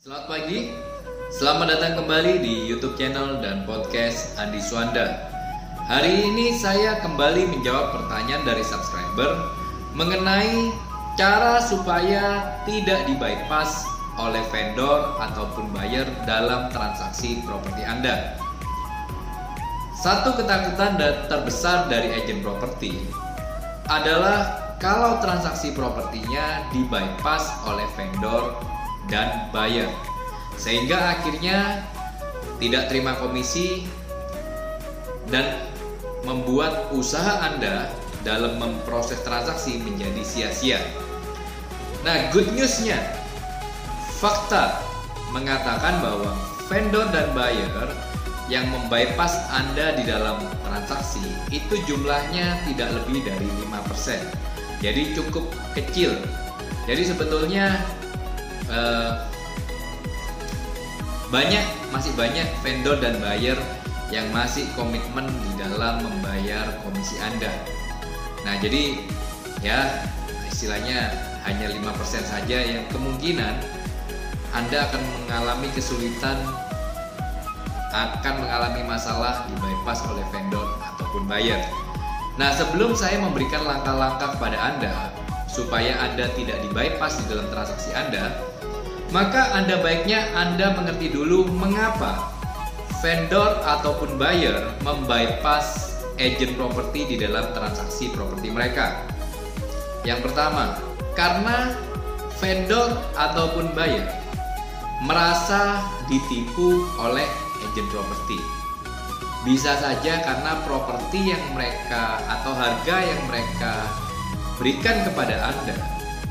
Selamat pagi, selamat datang kembali di YouTube channel dan podcast Andi Suanda. Hari ini saya kembali menjawab pertanyaan dari subscriber mengenai cara supaya tidak di bypass oleh vendor ataupun buyer dalam transaksi properti Anda. Satu ketakutan terbesar dari agen properti adalah kalau transaksi propertinya di bypass oleh vendor dan buyer sehingga akhirnya tidak terima komisi dan membuat usaha Anda dalam memproses transaksi menjadi sia-sia. Nah, good newsnya, fakta mengatakan bahwa vendor dan buyer yang membypass Anda di dalam transaksi itu jumlahnya tidak lebih dari 5%. Jadi cukup kecil. Jadi sebetulnya eh, banyak masih banyak vendor dan buyer yang masih komitmen di dalam membayar komisi Anda. Nah, jadi ya istilahnya hanya 5% saja yang kemungkinan Anda akan mengalami kesulitan akan mengalami masalah di bypass oleh vendor ataupun buyer. Nah, sebelum saya memberikan langkah-langkah kepada Anda supaya Anda tidak di bypass di dalam transaksi Anda, maka Anda baiknya Anda mengerti dulu mengapa vendor ataupun buyer membypass agent properti di dalam transaksi properti mereka. Yang pertama, karena vendor ataupun buyer merasa ditipu oleh agent properti. Bisa saja karena properti yang mereka atau harga yang mereka berikan kepada Anda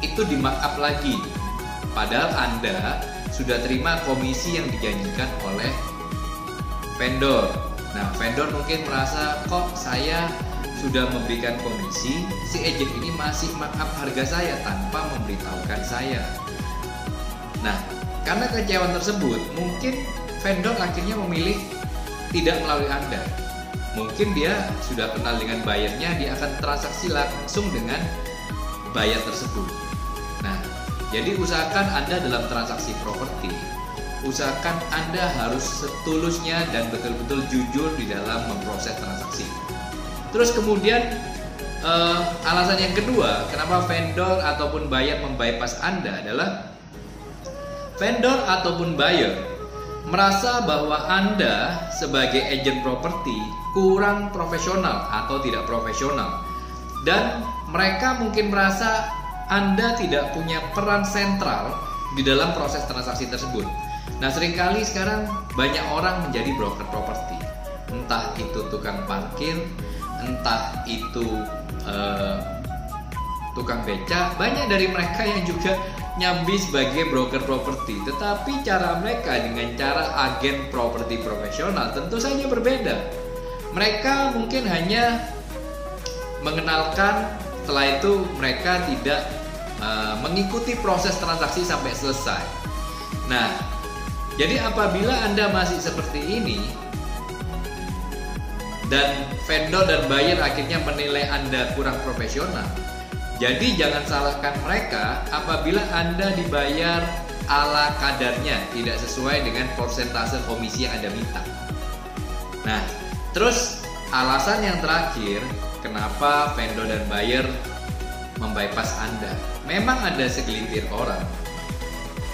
itu di lagi Padahal Anda sudah terima komisi yang dijanjikan oleh vendor. Nah, vendor mungkin merasa kok saya sudah memberikan komisi, si agent ini masih markup harga saya tanpa memberitahukan saya. Nah, karena kecewaan tersebut, mungkin vendor akhirnya memilih tidak melalui Anda. Mungkin dia sudah kenal dengan bayarnya, dia akan transaksi langsung dengan bayar tersebut. Jadi usahakan Anda dalam transaksi properti, usahakan Anda harus setulusnya dan betul-betul jujur di dalam memproses transaksi. Terus kemudian uh, alasan yang kedua, kenapa vendor ataupun buyer membypass Anda adalah vendor ataupun buyer merasa bahwa Anda sebagai agent properti kurang profesional atau tidak profesional dan mereka mungkin merasa anda tidak punya peran sentral di dalam proses transaksi tersebut. Nah, sering kali sekarang banyak orang menjadi broker properti. Entah itu tukang parkir, entah itu uh, tukang beca, banyak dari mereka yang juga nyambi sebagai broker properti. Tetapi cara mereka dengan cara agen properti profesional tentu saja berbeda. Mereka mungkin hanya mengenalkan setelah itu mereka tidak Eh, mengikuti proses transaksi sampai selesai. Nah, jadi apabila Anda masih seperti ini dan vendor dan buyer akhirnya menilai Anda kurang profesional, jadi jangan salahkan mereka apabila Anda dibayar ala kadarnya, tidak sesuai dengan persentase komisi yang Anda minta. Nah, terus alasan yang terakhir, kenapa vendor dan buyer membypass Anda. Memang ada segelintir orang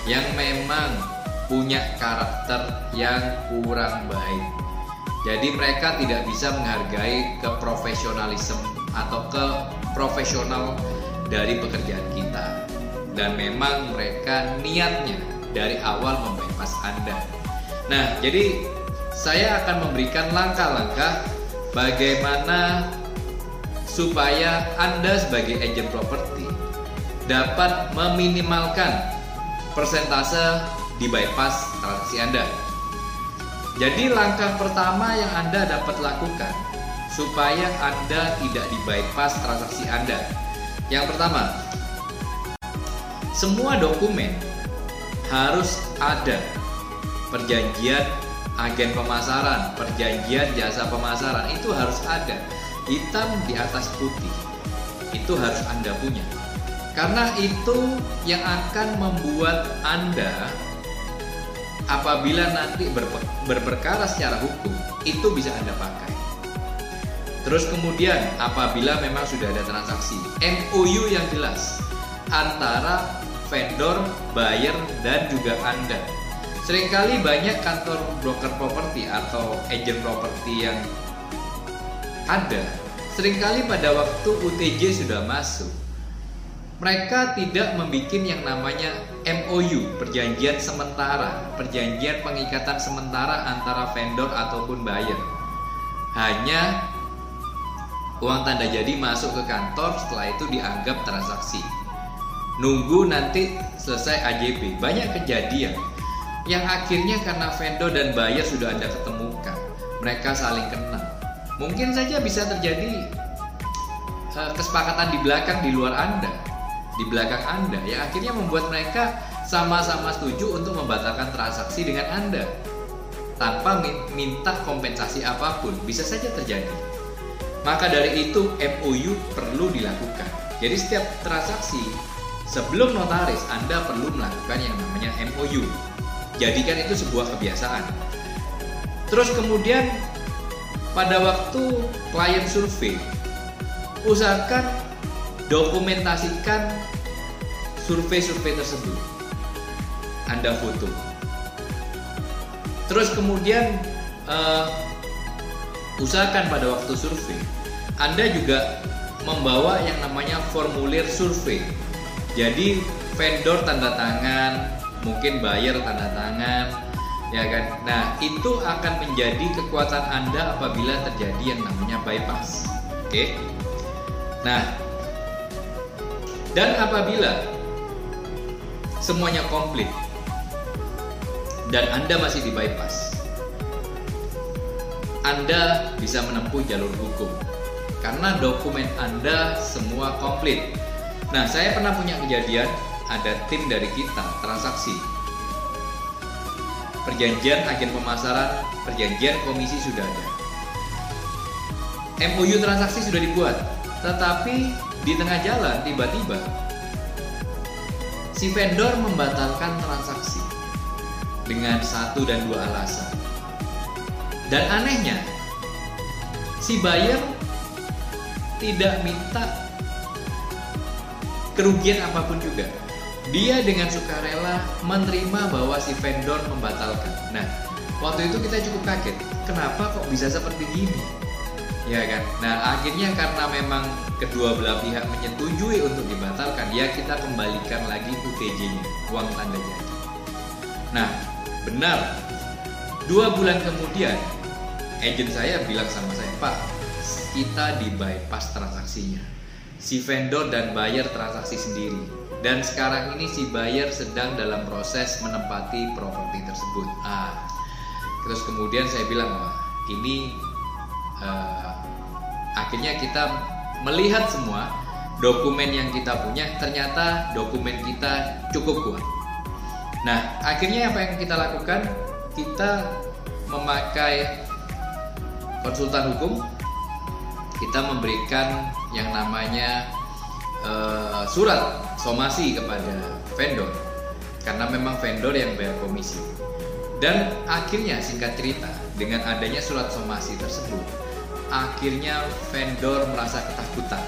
yang memang punya karakter yang kurang baik. Jadi mereka tidak bisa menghargai keprofesionalisme atau ke profesional dari pekerjaan kita. Dan memang mereka niatnya dari awal membypass Anda. Nah, jadi saya akan memberikan langkah-langkah bagaimana supaya Anda sebagai agent properti dapat meminimalkan persentase di bypass transaksi Anda. Jadi langkah pertama yang Anda dapat lakukan supaya Anda tidak di bypass transaksi Anda. Yang pertama, semua dokumen harus ada perjanjian agen pemasaran, perjanjian jasa pemasaran itu harus ada hitam di atas putih. Itu harus Anda punya. Karena itu yang akan membuat Anda apabila nanti berperkara secara hukum itu bisa Anda pakai. Terus kemudian apabila memang sudah ada transaksi MOU yang jelas antara vendor, buyer dan juga Anda. Seringkali banyak kantor broker properti atau agent properti yang ada sering kali pada waktu UTJ sudah masuk mereka tidak membuat yang namanya MOU, perjanjian sementara, perjanjian pengikatan sementara antara vendor ataupun buyer. Hanya uang tanda jadi masuk ke kantor, setelah itu dianggap transaksi. Nunggu nanti selesai AJB. Banyak kejadian yang akhirnya karena vendor dan buyer sudah Anda ketemukan, mereka saling kenal. Mungkin saja bisa terjadi eh, kesepakatan di belakang di luar Anda di belakang Anda yang akhirnya membuat mereka sama-sama setuju untuk membatalkan transaksi dengan Anda tanpa minta kompensasi apa pun bisa saja terjadi. Maka dari itu MOU perlu dilakukan. Jadi setiap transaksi sebelum notaris Anda perlu melakukan yang namanya MOU. Jadikan itu sebuah kebiasaan. Terus kemudian pada waktu klien survei usahakan dokumentasikan survei-survei tersebut. Anda foto. Terus kemudian uh, usahakan pada waktu survei Anda juga membawa yang namanya formulir survei. Jadi vendor tanda tangan, mungkin buyer tanda tangan, ya kan. Nah, itu akan menjadi kekuatan Anda apabila terjadi yang namanya bypass. Oke. Nah, dan apabila semuanya komplit dan Anda masih di bypass, Anda bisa menempuh jalur hukum karena dokumen Anda semua komplit. Nah, saya pernah punya kejadian ada tim dari kita transaksi. Perjanjian agen pemasaran, perjanjian komisi sudah ada. MOU transaksi sudah dibuat, tetapi di tengah jalan tiba-tiba si vendor membatalkan transaksi dengan satu dan dua alasan. Dan anehnya, si buyer tidak minta kerugian apa pun juga. Dia dengan sukarela menerima bahwa si vendor membatalkan. Nah, waktu itu kita cukup kaget. Kenapa kok bisa seperti ini? Ya kan? Nah, akhirnya karena memang kedua belah pihak menyetujui untuk dibatalkan, ya kita kembalikan lagi UTJ-nya, uang tanda jadi. Nah, benar. Dua bulan kemudian, agent saya bilang sama saya, Pak, kita di bypass transaksinya. Si vendor dan buyer transaksi sendiri. Dan sekarang ini si buyer sedang dalam proses menempati properti tersebut. Ah, terus kemudian saya bilang, wah ini uh, akhirnya kita melihat semua dokumen yang kita punya ternyata dokumen kita cukup kuat. Nah, akhirnya apa yang kita lakukan? Kita memakai konsultan hukum. Kita memberikan yang namanya uh, surat somasi kepada vendor karena memang vendor yang bayar komisi. Dan akhirnya singkat cerita dengan adanya surat somasi tersebut akhirnya vendor merasa ketakutan.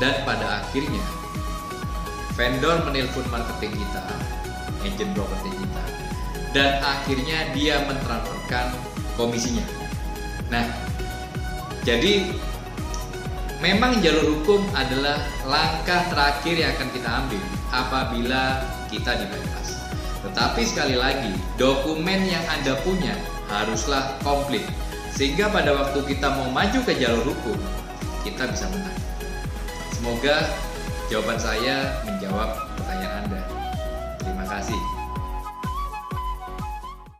Dan pada akhirnya vendor menelpon marketing kita, agent properti kita, dan akhirnya dia mentransferkan komisinya. Nah, jadi memang jalur hukum adalah langkah terakhir yang akan kita ambil apabila kita dibebas. Tetapi sekali lagi, dokumen yang Anda punya haruslah komplit sehingga pada waktu kita mau maju ke jalur hukum, kita bisa menang. Semoga jawaban saya menjawab pertanyaan Anda. Terima kasih.